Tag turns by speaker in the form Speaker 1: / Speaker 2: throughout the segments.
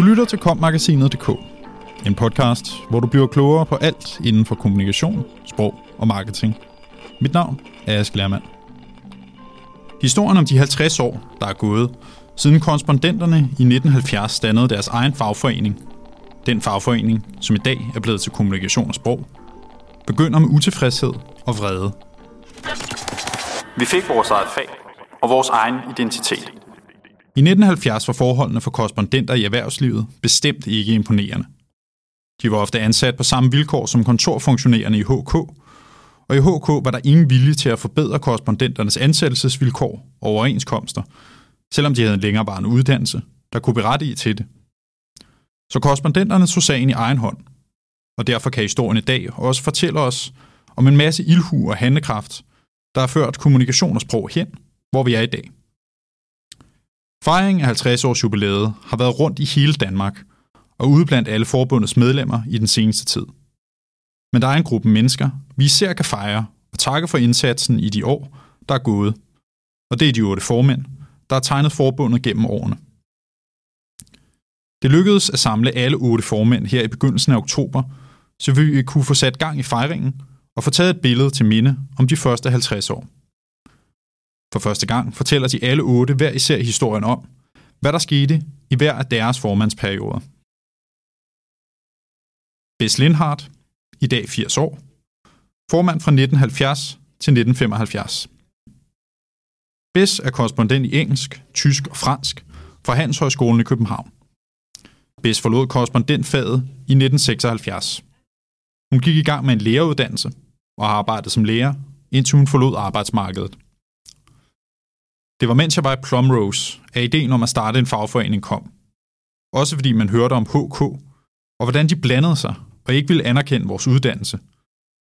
Speaker 1: Du lytter til kommagasinet.dk, en podcast, hvor du bliver klogere på alt inden for kommunikation, sprog og marketing. Mit navn er Ask Lermand. Historien om de 50 år, der er gået, siden korrespondenterne i 1970 dannede deres egen fagforening, den fagforening, som i dag er blevet til kommunikation og sprog, begynder med utilfredshed og vrede.
Speaker 2: Vi fik vores eget fag og vores egen identitet.
Speaker 1: I 1970 var forholdene for korrespondenter i erhvervslivet bestemt ikke imponerende. De var ofte ansat på samme vilkår som kontorfunktionærerne i HK, og i HK var der ingen vilje til at forbedre korrespondenternes ansættelsesvilkår og overenskomster, selvom de havde en længerevarende uddannelse, der kunne berettige til det. Så korrespondenterne tog sagen i egen hånd, og derfor kan historien i dag også fortælle os om en masse ildhu og handlekraft, der har ført kommunikation og sprog hen, hvor vi er i dag. Fejringen af 50 års jubilæet har været rundt i hele Danmark og ude blandt alle forbundets medlemmer i den seneste tid. Men der er en gruppe mennesker, vi især kan fejre og takke for indsatsen i de år, der er gået. Og det er de otte formænd, der har tegnet forbundet gennem årene. Det lykkedes at samle alle otte formænd her i begyndelsen af oktober, så vi kunne få sat gang i fejringen og få taget et billede til minde om de første 50 år. For første gang fortæller de alle otte hver især historien om, hvad der skete i hver af deres formandsperioder. Bess Lindhardt, i dag 80 år, formand fra 1970 til 1975. Bess er korrespondent i engelsk, tysk og fransk fra Handelshøjskolen i København. Bess forlod korrespondentfaget i 1976. Hun gik i gang med en læreruddannelse og arbejdede som lærer, indtil hun forlod arbejdsmarkedet. Det var mens jeg var i Plumrose, at ideen om at starte en fagforening kom. Også fordi man hørte om HK, og hvordan de blandede sig og ikke ville anerkende vores uddannelse,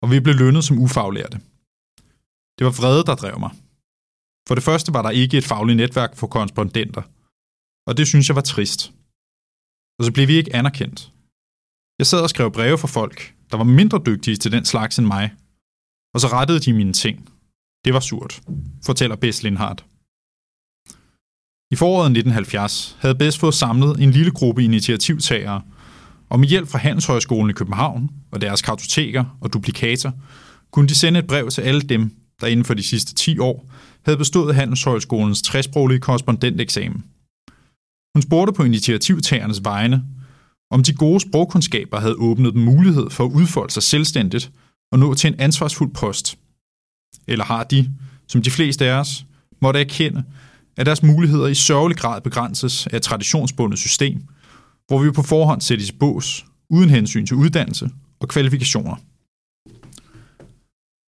Speaker 1: og vi blev lønnet som ufaglærte. Det var vrede, der drev mig. For det første var der ikke et fagligt netværk for korrespondenter, og det synes jeg var trist. Og så blev vi ikke anerkendt. Jeg sad og skrev breve for folk, der var mindre dygtige til den slags end mig, og så rettede de mine ting. Det var surt, fortæller Bess Lindhardt. I foråret 1970 havde Bess fået samlet en lille gruppe initiativtagere, og med hjælp fra Handelshøjskolen i København og deres kartoteker og duplikater, kunne de sende et brev til alle dem, der inden for de sidste 10 år havde bestået Handelshøjskolens træsproglige korrespondenteksamen. Hun spurgte på initiativtagernes vegne, om de gode sprogkundskaber havde åbnet dem mulighed for at udfolde sig selvstændigt og nå til en ansvarsfuld post. Eller har de, som de fleste af os, måtte erkende, at deres muligheder i sørgelig grad begrænses af et traditionsbundet system, hvor vi på forhånd sættes i bås, uden hensyn til uddannelse og kvalifikationer.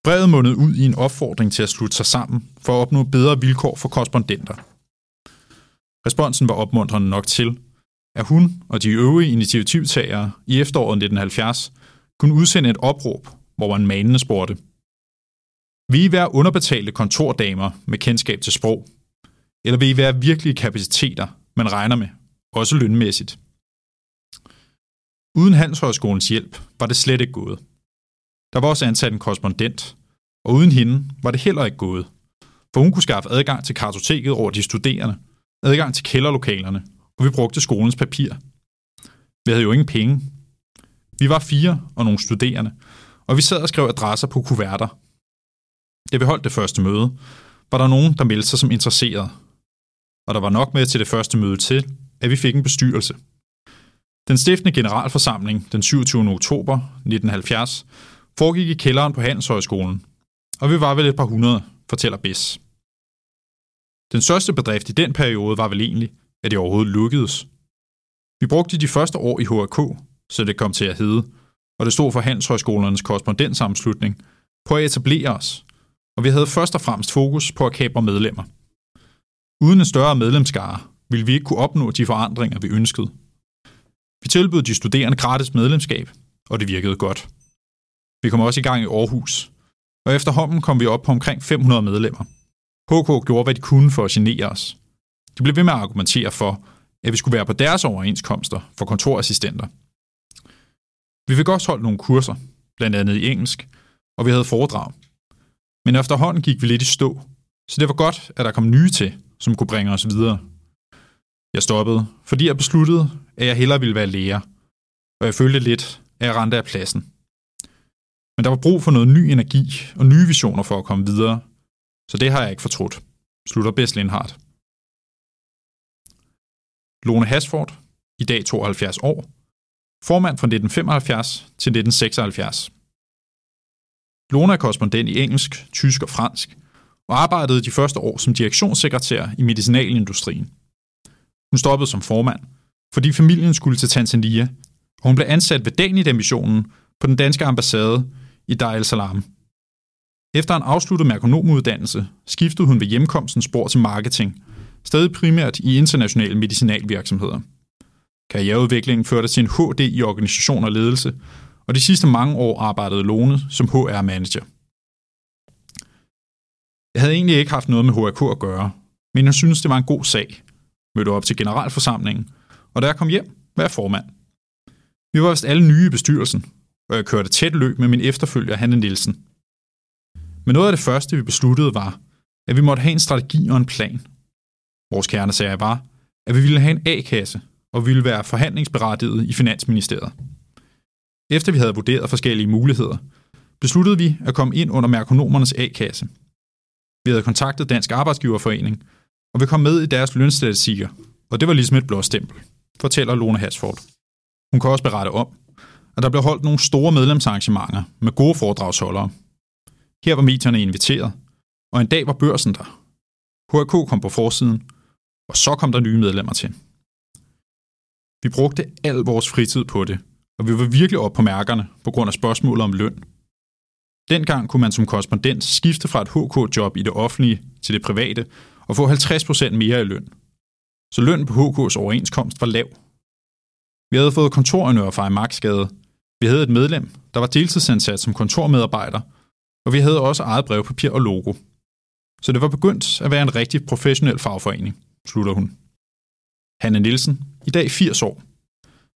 Speaker 1: Brevet mundede ud i en opfordring til at slutte sig sammen for at opnå bedre vilkår for korrespondenter. Responsen var opmuntrende nok til, at hun og de øvrige initiativtagere i efteråret 1970 kunne udsende et opråb, hvor man manende spurgte. Vi er hver underbetalte kontordamer med kendskab til sprog? Eller vil I være virkelige kapaciteter, man regner med, også lønmæssigt? Uden Handelshøjskolens hjælp var det slet ikke gået. Der var også ansat en korrespondent, og uden hende var det heller ikke gået, for hun kunne skaffe adgang til kartoteket over de studerende, adgang til kælderlokalerne, og vi brugte skolens papir. Vi havde jo ingen penge. Vi var fire og nogle studerende, og vi sad og skrev adresser på kuverter. Da vi holdt det første møde, var der nogen, der meldte sig som interesseret, og der var nok med til det første møde til, at vi fik en bestyrelse. Den stiftende generalforsamling den 27. oktober 1970 foregik i kælderen på Handelshøjskolen, og vi var vel et par hundrede, fortæller Bess. Den største bedrift i den periode var vel egentlig, at det overhovedet lukkedes. Vi brugte de første år i HRK, så det kom til at hedde, og det stod for Handelshøjskolernes korrespondenssammenslutning, på at etablere os, og vi havde først og fremmest fokus på at kapre medlemmer. Uden en større medlemskare ville vi ikke kunne opnå de forandringer, vi ønskede. Vi tilbød de studerende gratis medlemskab, og det virkede godt. Vi kom også i gang i Aarhus, og efterhånden kom vi op på omkring 500 medlemmer. HK gjorde, hvad de kunne for at genere os. De blev ved med at argumentere for, at vi skulle være på deres overenskomster for kontorassistenter. Vi fik også holdt nogle kurser, blandt andet i engelsk, og vi havde foredrag. Men efterhånden gik vi lidt i stå, så det var godt, at der kom nye til, som kunne bringe os videre. Jeg stoppede, fordi jeg besluttede, at jeg hellere ville være lærer, og jeg følte lidt, at jeg rendte af pladsen. Men der var brug for noget ny energi og nye visioner for at komme videre, så det har jeg ikke fortrudt, slutter Bess Lindhardt. Lone Hasford, i dag 72 år, formand fra 1975 til 1976. Lone er korrespondent i engelsk, tysk og fransk, og arbejdede de første år som direktionssekretær i medicinalindustrien. Hun stoppede som formand, fordi familien skulle til Tanzania, og hun blev ansat ved Danida-missionen på den danske ambassade i Dar es Salaam. Efter en afsluttet merkonomuddannelse skiftede hun ved hjemkomsten spor til marketing, stadig primært i internationale medicinalvirksomheder. Karriereudviklingen førte til en HD i organisation og ledelse, og de sidste mange år arbejdede Lone som HR-manager. Jeg havde egentlig ikke haft noget med HRK at gøre, men jeg synes, det var en god sag. Mødte op til generalforsamlingen, og da jeg kom hjem, var jeg formand. Vi var vist alle nye i bestyrelsen, og jeg kørte tæt løb med min efterfølger, Hanne Nielsen. Men noget af det første, vi besluttede, var, at vi måtte have en strategi og en plan. Vores kernesager var, at vi ville have en A-kasse, og vi ville være forhandlingsberettiget i Finansministeriet. Efter vi havde vurderet forskellige muligheder, besluttede vi at komme ind under merkonomernes A-kasse. Vi havde kontaktet Dansk Arbejdsgiverforening, og vi kom med i deres lønstatistikker, og det var ligesom et blåstempel, fortæller Lone Hasford. Hun kan også berette om, at der blev holdt nogle store medlemsarrangementer med gode foredragsholdere. Her var medierne inviteret, og en dag var børsen der. HRK kom på forsiden, og så kom der nye medlemmer til. Vi brugte al vores fritid på det, og vi var virkelig op på mærkerne på grund af spørgsmålet om løn. Dengang kunne man som korrespondent skifte fra et HK-job i det offentlige til det private og få 50% mere i løn. Så løn på HK's overenskomst var lav. Vi havde fået kontorernører fra Maxgade. Vi havde et medlem, der var deltidsansat som kontormedarbejder, og vi havde også eget brevpapir og logo. Så det var begyndt at være en rigtig professionel fagforening, slutter hun. Hanne Nielsen, i dag 80 år.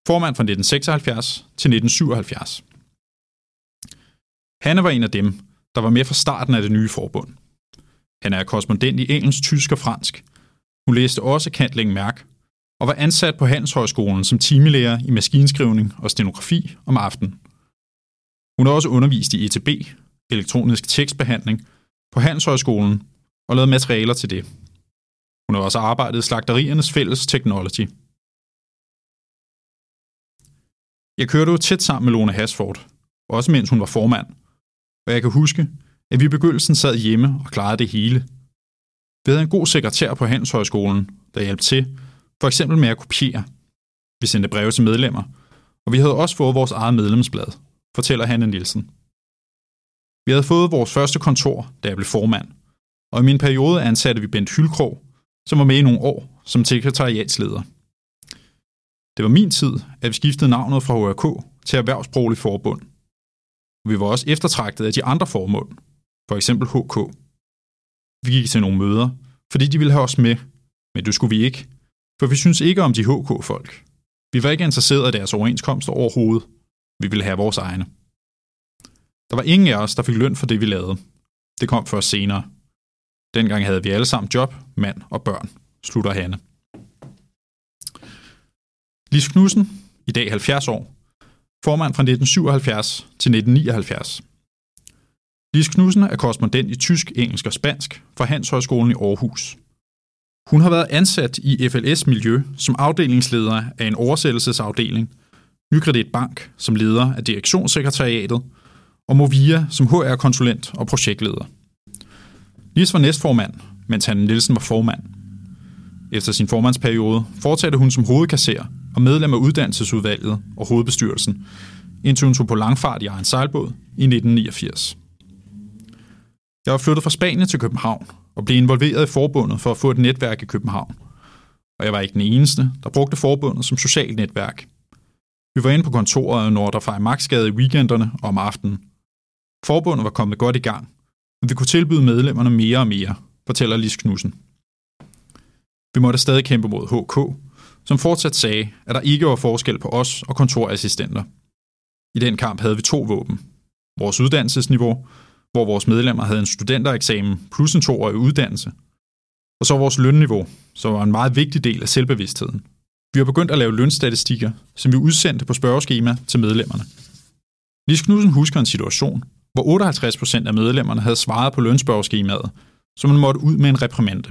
Speaker 1: Formand fra 1976 til 1977. Han var en af dem, der var med fra starten af det nye forbund. Han er korrespondent i engelsk, tysk og fransk. Hun læste også Kantling Mærk og var ansat på Handelshøjskolen som timelærer i maskinskrivning og stenografi om aftenen. Hun har også undervist i ETB, elektronisk tekstbehandling, på Handelshøjskolen og lavet materialer til det. Hun har også arbejdet i Slagteriernes Fælles Technology. Jeg kørte jo tæt sammen med Lone Hasford, også mens hun var formand, og jeg kan huske, at vi i begyndelsen sad hjemme og klarede det hele. Vi havde en god sekretær på Handelshøjskolen, der hjalp til, for eksempel med at kopiere. Vi sendte breve til medlemmer, og vi havde også fået vores eget medlemsblad, fortæller Hanne Nielsen. Vi havde fået vores første kontor, da jeg blev formand, og i min periode ansatte vi Bent Hylkrog, som var med i nogle år som sekretariatsleder. Det var min tid, at vi skiftede navnet fra HRK til Erhvervsbroglig Forbund. Vi var også eftertragtet af de andre formål, for eksempel HK. Vi gik til nogle møder, fordi de ville have os med, men det skulle vi ikke, for vi synes ikke om de HK-folk. Vi var ikke interesseret i deres overenskomster overhovedet. Vi ville have vores egne. Der var ingen af os, der fik løn for det, vi lavede. Det kom først senere. Dengang havde vi alle sammen job, mand og børn, slutter Hanne. Lis Knudsen, i dag 70 år, formand fra 1977 til 1979. Lis Knudsen er korrespondent i tysk, engelsk og spansk fra Handelshøjskolen i Aarhus. Hun har været ansat i FLS Miljø som afdelingsleder af en oversættelsesafdeling, Nykredit Bank som leder af direktionssekretariatet og Movia som HR-konsulent og projektleder. Lis var næstformand, mens han Nielsen var formand. Efter sin formandsperiode fortsatte hun som hovedkasser og medlem af uddannelsesudvalget og hovedbestyrelsen, indtil hun tog på langfart i egen sejlbåd i 1989. Jeg var flyttet fra Spanien til København og blev involveret i forbundet for at få et netværk i København. Og jeg var ikke den eneste, der brugte forbundet som socialt netværk. Vi var inde på kontoret i Nordre Magtsgade i weekenderne og om aftenen. Forbundet var kommet godt i gang, og vi kunne tilbyde medlemmerne mere og mere, fortæller Lis Knudsen. Vi måtte stadig kæmpe mod HK, som fortsat sagde, at der ikke var forskel på os og kontorassistenter. I den kamp havde vi to våben. Vores uddannelsesniveau, hvor vores medlemmer havde en studentereksamen plus en toårig uddannelse, Og så vores lønniveau, som var en meget vigtig del af selvbevidstheden. Vi har begyndt at lave lønstatistikker, som vi udsendte på spørgeskema til medlemmerne. Lis Knudsen husker en situation, hvor 58 procent af medlemmerne havde svaret på lønspørgeskemaet, så man måtte ud med en reprimande.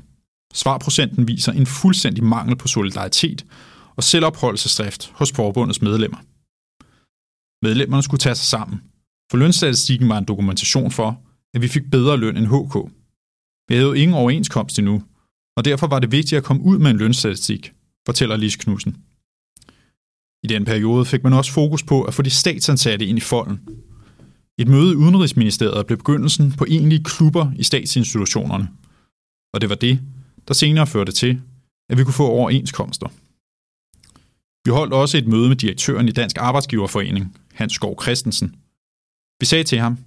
Speaker 1: Svarprocenten viser en fuldstændig mangel på solidaritet og selvopholdelsesdrift hos forbundets medlemmer. Medlemmerne skulle tage sig sammen, for lønstatistikken var en dokumentation for, at vi fik bedre løn end HK. Vi havde jo ingen overenskomst endnu, og derfor var det vigtigt at komme ud med en lønstatistik, fortæller Lis Knudsen. I den periode fik man også fokus på at få de statsansatte ind i folden. Et møde i Udenrigsministeriet blev begyndelsen på egentlige klubber i statsinstitutionerne. Og det var det, der senere førte til, at vi kunne få overenskomster. Vi holdt også et møde med direktøren i Dansk Arbejdsgiverforening, Hans Skov Christensen. Vi sagde til ham,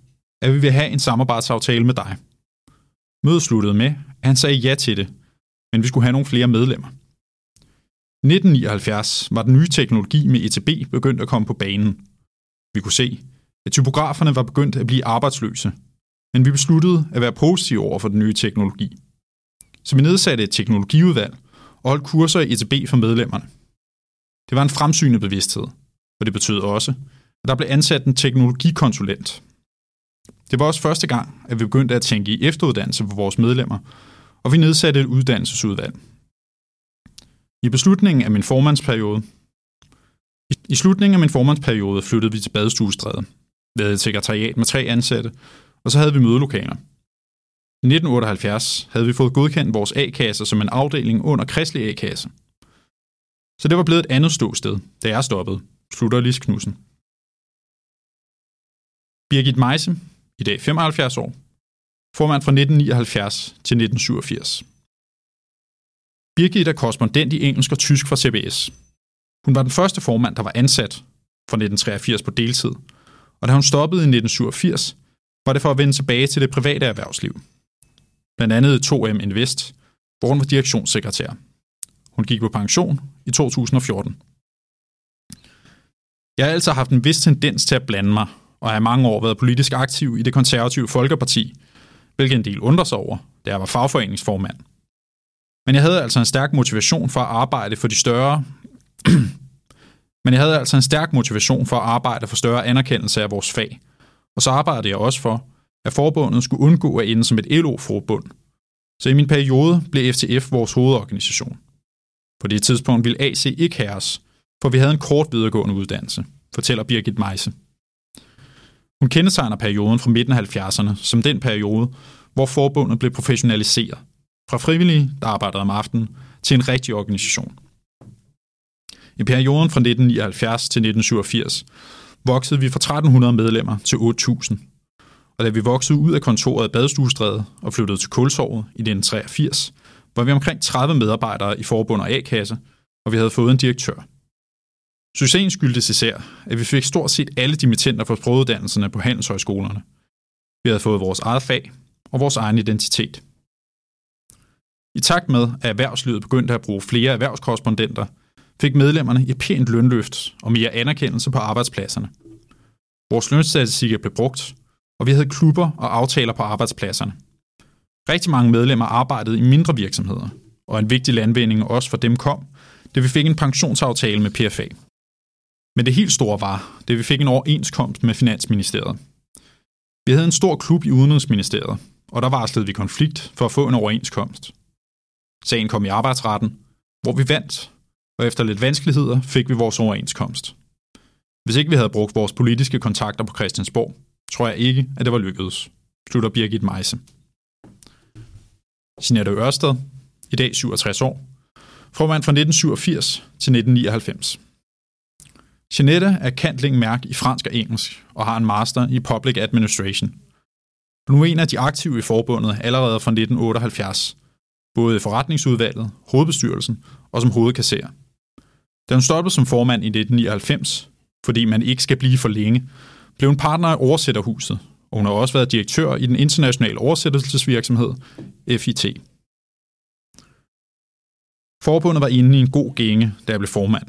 Speaker 1: at vi vil have en samarbejdsaftale med dig. Mødet sluttede med, at han sagde ja til det, men vi skulle have nogle flere medlemmer. 1979 var den nye teknologi med ETB begyndt at komme på banen. Vi kunne se, at typograferne var begyndt at blive arbejdsløse, men vi besluttede at være positive over for den nye teknologi. Så vi nedsatte et teknologiudvalg og holdt kurser i ETB for medlemmerne. Det var en fremsynet bevidsthed, og det betød også, at der blev ansat en teknologikonsulent. Det var også første gang, at vi begyndte at tænke i efteruddannelse for vores medlemmer, og vi nedsatte et uddannelsesudvalg. I beslutningen af min formandsperiode i slutningen af min formandsperiode flyttede vi til Badestuestræde. Vi havde et sekretariat med tre ansatte, og så havde vi mødelokaler. I 1978 havde vi fået godkendt vores A-kasse som en afdeling under Kristelig A-kasse. Så det var blevet et andet ståsted, da jeg stoppede, slutter Lis Knudsen. Birgit Meise, i dag 75 år, formand fra 1979 til 1987. Birgit er korrespondent i engelsk og tysk fra CBS. Hun var den første formand, der var ansat fra 1983 på deltid, og da hun stoppede i 1987, var det for at vende tilbage til det private erhvervsliv. Blandt andet 2M Invest, hvor hun var direktionssekretær. Hun gik på pension i 2014. Jeg har altså haft en vis tendens til at blande mig, og har i mange år været politisk aktiv i det konservative Folkeparti, hvilket en del undrer sig over, da jeg var fagforeningsformand. Men jeg havde altså en stærk motivation for at arbejde for de større men jeg havde altså en stærk motivation for at arbejde for større anerkendelse af vores fag. Og så arbejdede jeg også for, at forbundet skulle undgå at ende som et LO-forbund. Så i min periode blev FTF vores hovedorganisation. På det tidspunkt ville AC ikke have os, for vi havde en kort videregående uddannelse, fortæller Birgit Meise. Hun kendetegner perioden fra midten af 70'erne som den periode, hvor forbundet blev professionaliseret. Fra frivillige, der arbejdede om aftenen, til en rigtig organisation. I perioden fra 1979 til 1987 voksede vi fra 1300 medlemmer til 8000. Og da vi voksede ud af kontoret i Badestuestræde og flyttede til Kulsåret i 1983, var vi omkring 30 medarbejdere i forbund og A-kasse, og vi havde fået en direktør. Succesen skyldtes især, at vi fik stort set alle dimittenter fra sproguddannelserne på handelshøjskolerne. Vi havde fået vores eget fag og vores egen identitet. I takt med, at erhvervslivet begyndte at bruge flere erhvervskorrespondenter, fik medlemmerne et pænt lønløft og mere anerkendelse på arbejdspladserne. Vores lønstatistikker blev brugt, og vi havde klubber og aftaler på arbejdspladserne. Rigtig mange medlemmer arbejdede i mindre virksomheder, og en vigtig landvinding også for dem kom, da vi fik en pensionsaftale med PFA. Men det helt store var, da vi fik en overenskomst med Finansministeriet. Vi havde en stor klub i Udenrigsministeriet, og der varslede vi konflikt for at få en overenskomst. Sagen kom i arbejdsretten, hvor vi vandt, og efter lidt vanskeligheder fik vi vores overenskomst. Hvis ikke vi havde brugt vores politiske kontakter på Christiansborg, tror jeg ikke, at det var lykkedes, slutter Birgit Meise. Jeanette Ørsted, i dag 67 år, formand fra 1987 til 1999. Jeanette er kantling mærk i fransk og engelsk og har en master i Public Administration. Hun er en af de aktive i forbundet allerede fra 1978, både i forretningsudvalget, hovedbestyrelsen og som hovedkasserer. Da hun stoppede som formand i 1999, fordi man ikke skal blive for længe, blev en partner af Oversætterhuset, og hun har også været direktør i den internationale oversættelsesvirksomhed FIT. Forbundet var inde i en god gænge, da jeg blev formand.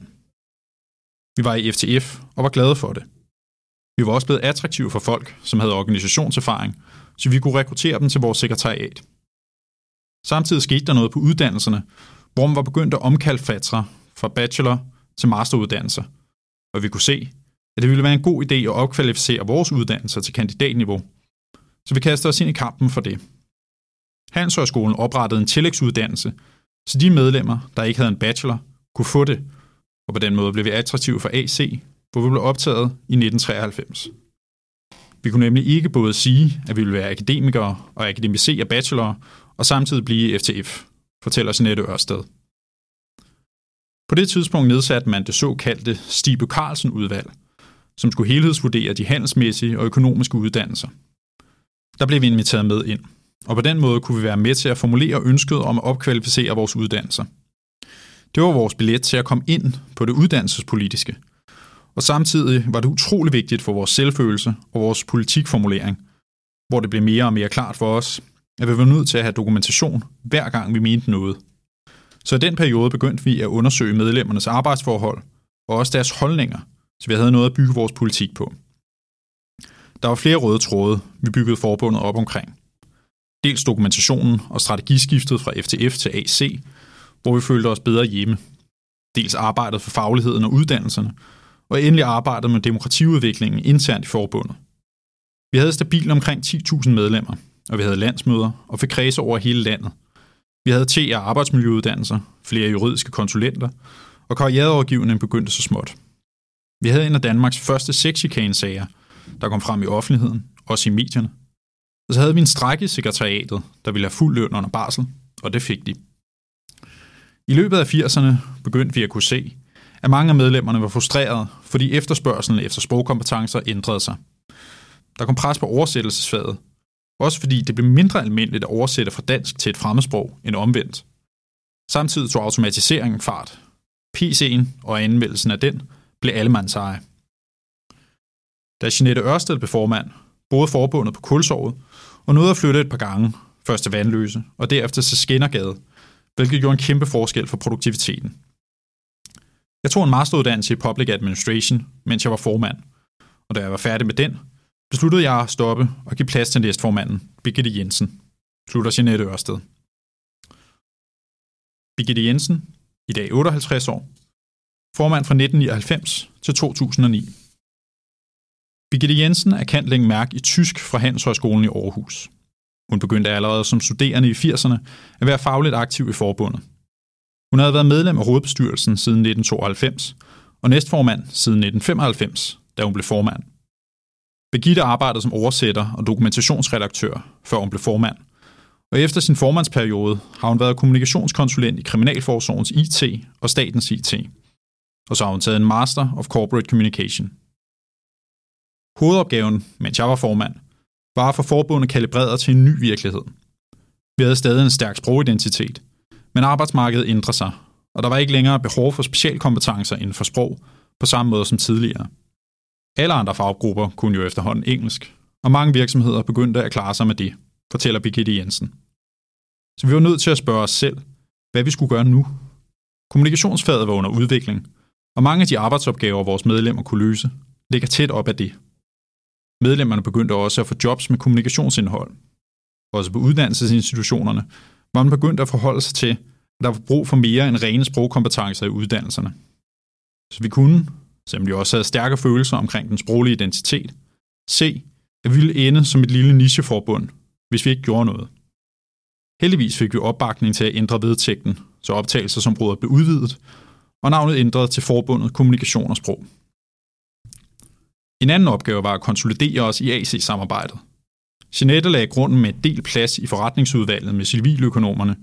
Speaker 1: Vi var i FTF og var glade for det. Vi var også blevet attraktive for folk, som havde organisationserfaring, så vi kunne rekruttere dem til vores sekretariat. Samtidig skete der noget på uddannelserne, hvor man var begyndt at omkalfatre fra bachelor til masteruddannelser. Og vi kunne se, at det ville være en god idé at opkvalificere vores uddannelser til kandidatniveau. Så vi kaster os ind i kampen for det. Handelshøjskolen oprettede en tillægsuddannelse, så de medlemmer, der ikke havde en bachelor, kunne få det, og på den måde blev vi attraktive for AC, hvor vi blev optaget i 1993. Vi kunne nemlig ikke både sige, at vi ville være akademikere og akademisere bachelor, og samtidig blive FTF, fortæller Jeanette Ørsted. På det tidspunkt nedsatte man det såkaldte Stibe Carlsen-udvalg, som skulle helhedsvurdere de handelsmæssige og økonomiske uddannelser. Der blev vi inviteret med ind, og på den måde kunne vi være med til at formulere ønsket om at opkvalificere vores uddannelser. Det var vores billet til at komme ind på det uddannelsespolitiske, og samtidig var det utrolig vigtigt for vores selvfølelse og vores politikformulering, hvor det blev mere og mere klart for os, at vi var nødt til at have dokumentation, hver gang vi mente noget. Så i den periode begyndte vi at undersøge medlemmernes arbejdsforhold og også deres holdninger, så vi havde noget at bygge vores politik på. Der var flere røde tråde, vi byggede forbundet op omkring. Dels dokumentationen og strategiskiftet fra FTF til AC, hvor vi følte os bedre hjemme. Dels arbejdet for fagligheden og uddannelserne, og endelig arbejdet med demokratiudviklingen internt i forbundet. Vi havde stabilt omkring 10.000 medlemmer, og vi havde landsmøder og fik kredse over hele landet. Vi havde T- og arbejdsmiljøuddannelser, flere juridiske konsulenter, og karriereovergivningen begyndte så småt. Vi havde en af Danmarks første sexchikane-sager, der kom frem i offentligheden, også i medierne. Og så havde vi en strække i sekretariatet, der ville have fuld løn under barsel, og det fik de. I løbet af 80'erne begyndte vi at kunne se, at mange af medlemmerne var frustrerede, fordi efterspørgselen efter sprogkompetencer ændrede sig. Der kom pres på oversættelsesfaget, også fordi det blev mindre almindeligt at oversætte fra dansk til et fremmedsprog end omvendt. Samtidig tog automatiseringen fart. PC'en og anmeldelsen af den blev allemands eje. Da Jeanette Ørsted blev formand, boede forbundet på Kulsåret, og nåede at flytte et par gange, først til Vandløse og derefter til Skinnergade, hvilket gjorde en kæmpe forskel for produktiviteten. Jeg tog en masteruddannelse i Public Administration, mens jeg var formand, og da jeg var færdig med den, besluttede jeg at stoppe og give plads til næstformanden, Birgitte Jensen, slutter Jeanette Ørsted. Birgitte Jensen, i dag 58 år, formand fra 1999 til 2009. Birgitte Jensen er kendt mærk i tysk fra Handelshøjskolen i Aarhus. Hun begyndte allerede som studerende i 80'erne at være fagligt aktiv i forbundet. Hun havde været medlem af hovedbestyrelsen siden 1992 og næstformand siden 1995, da hun blev formand. Birgitte arbejdede som oversætter og dokumentationsredaktør, før hun blev formand. Og efter sin formandsperiode har hun været kommunikationskonsulent i Kriminalforsorgens IT og statens IT. Og så har hun taget en Master of Corporate Communication. Hovedopgaven, mens jeg var formand, var at få forbundet kalibreret til en ny virkelighed. Vi havde stadig en stærk sprogidentitet, men arbejdsmarkedet ændrede sig, og der var ikke længere behov for specialkompetencer inden for sprog, på samme måde som tidligere. Alle andre faggrupper kunne jo efterhånden engelsk, og mange virksomheder begyndte at klare sig med det, fortæller Birgitte Jensen. Så vi var nødt til at spørge os selv, hvad vi skulle gøre nu. Kommunikationsfaget var under udvikling, og mange af de arbejdsopgaver, vores medlemmer kunne løse, ligger tæt op af det. Medlemmerne begyndte også at få jobs med kommunikationsindhold. Også på uddannelsesinstitutionerne var man begyndt at forholde sig til, at der var brug for mere end rene sprogkompetencer i uddannelserne. Så vi kunne, selvom vi også havde stærke følelser omkring den sproglige identitet, se, at vi ville ende som et lille nicheforbund, hvis vi ikke gjorde noget. Heldigvis fik vi opbakning til at ændre vedtægten, så optagelser som blev udvidet, og navnet ændret til Forbundet Kommunikation og Sprog. En anden opgave var at konsolidere os i AC-samarbejdet. Jeanette lagde grunden med et del plads i forretningsudvalget med civiløkonomerne.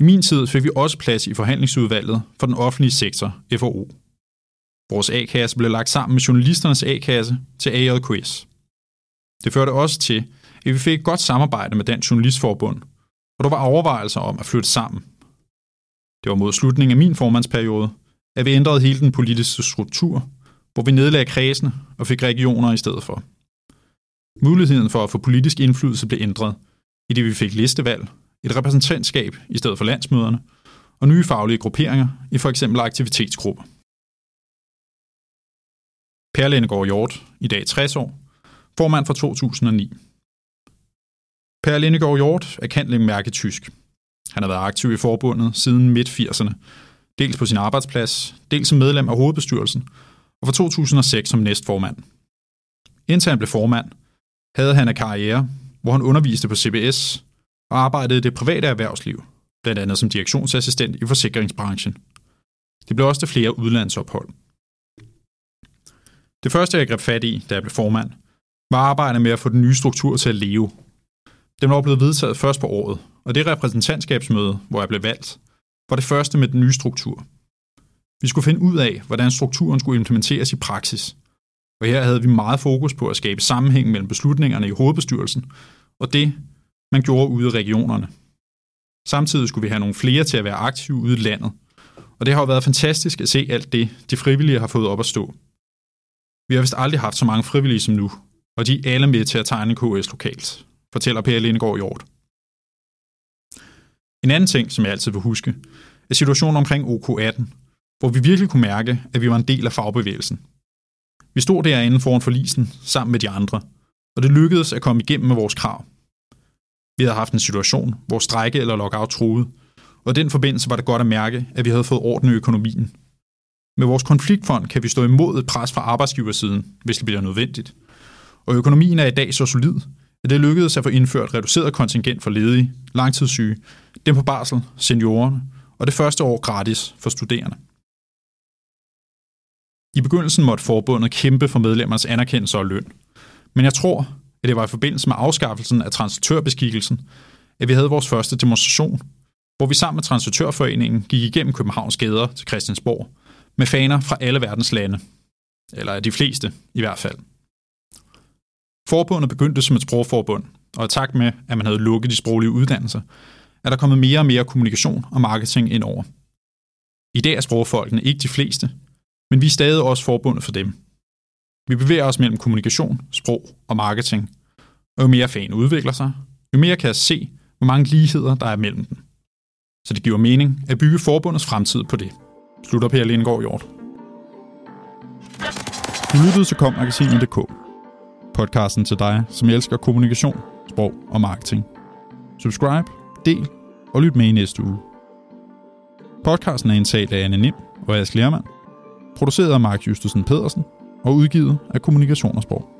Speaker 1: I min tid fik vi også plads i forhandlingsudvalget for den offentlige sektor, FOO. Vores A-kasse blev lagt sammen med journalisternes A-kasse til AJQS. Det førte også til, at vi fik et godt samarbejde med Dansk Journalistforbund, og der var overvejelser om at flytte sammen. Det var mod slutningen af min formandsperiode, at vi ændrede hele den politiske struktur, hvor vi nedlagde kredsene og fik regioner i stedet for. Muligheden for at få politisk indflydelse blev ændret, i det vi fik listevalg, et repræsentantskab i stedet for landsmøderne, og nye faglige grupperinger i f.eks. eksempel aktivitetsgrupper. Per Lindegård Hjort, i dag 60 år, formand for 2009. Per Lindegård Hjort er kendt mærke tysk. Han har været aktiv i forbundet siden midt-80'erne, dels på sin arbejdsplads, dels som medlem af hovedbestyrelsen, og fra 2006 som næstformand. Indtil han blev formand, havde han en karriere, hvor han underviste på CBS og arbejdede i det private erhvervsliv, blandt andet som direktionsassistent i forsikringsbranchen. Det blev også til flere udlandsophold. Det første, jeg greb fat i, da jeg blev formand, var arbejdet med at få den nye struktur til at leve. Den var blevet vedtaget først på året, og det repræsentantskabsmøde, hvor jeg blev valgt, var det første med den nye struktur. Vi skulle finde ud af, hvordan strukturen skulle implementeres i praksis. Og her havde vi meget fokus på at skabe sammenhæng mellem beslutningerne i hovedbestyrelsen og det, man gjorde ude i regionerne. Samtidig skulle vi have nogle flere til at være aktive ude i landet. Og det har jo været fantastisk at se alt det, de frivillige har fået op at stå. Vi har vist aldrig haft så mange frivillige som nu, og de er alle med til at tegne KS lokalt, fortæller Per Lindegård Hjort. En anden ting, som jeg altid vil huske, er situationen omkring OK18, hvor vi virkelig kunne mærke, at vi var en del af fagbevægelsen. Vi stod derinde foran forlisen sammen med de andre, og det lykkedes at komme igennem med vores krav. Vi havde haft en situation, hvor strække eller lockout truede, og i den forbindelse var det godt at mærke, at vi havde fået orden i økonomien. Med vores konfliktfond kan vi stå imod et pres fra arbejdsgiversiden, hvis det bliver nødvendigt. Og økonomien er i dag så solid, at det lykkedes at få indført reduceret kontingent for ledige, langtidssyge, dem på barsel, seniorerne, og det første år gratis for studerende. I begyndelsen måtte forbundet kæmpe for medlemmernes anerkendelse og løn. Men jeg tror, at det var i forbindelse med afskaffelsen af translatørbeskikkelsen, at vi havde vores første demonstration, hvor vi sammen med Translatørforeningen gik igennem Københavns gader til Christiansborg med faner fra alle verdens lande. Eller de fleste i hvert fald. Forbundet begyndte som et sprogforbund, og i takt med, at man havde lukket de sproglige uddannelser, er der kommet mere og mere kommunikation og marketing ind over. I dag er sprogfolkene ikke de fleste, men vi er stadig også forbundet for dem. Vi bevæger os mellem kommunikation, sprog og marketing, og jo mere fagene udvikler sig, jo mere kan jeg se, hvor mange ligheder der er mellem dem. Så det giver mening at bygge forbundets fremtid på det. Slutter Per Lindgaard Hjort. Du lyttede til kommagasinet.dk. Podcasten til dig, som elsker kommunikation, sprog og marketing. Subscribe, del og lyt med i næste uge. Podcasten er indtalt af Anne Nim og Ask Lermand, produceret af Mark Justusen Pedersen og udgivet af Kommunikation og Sprog.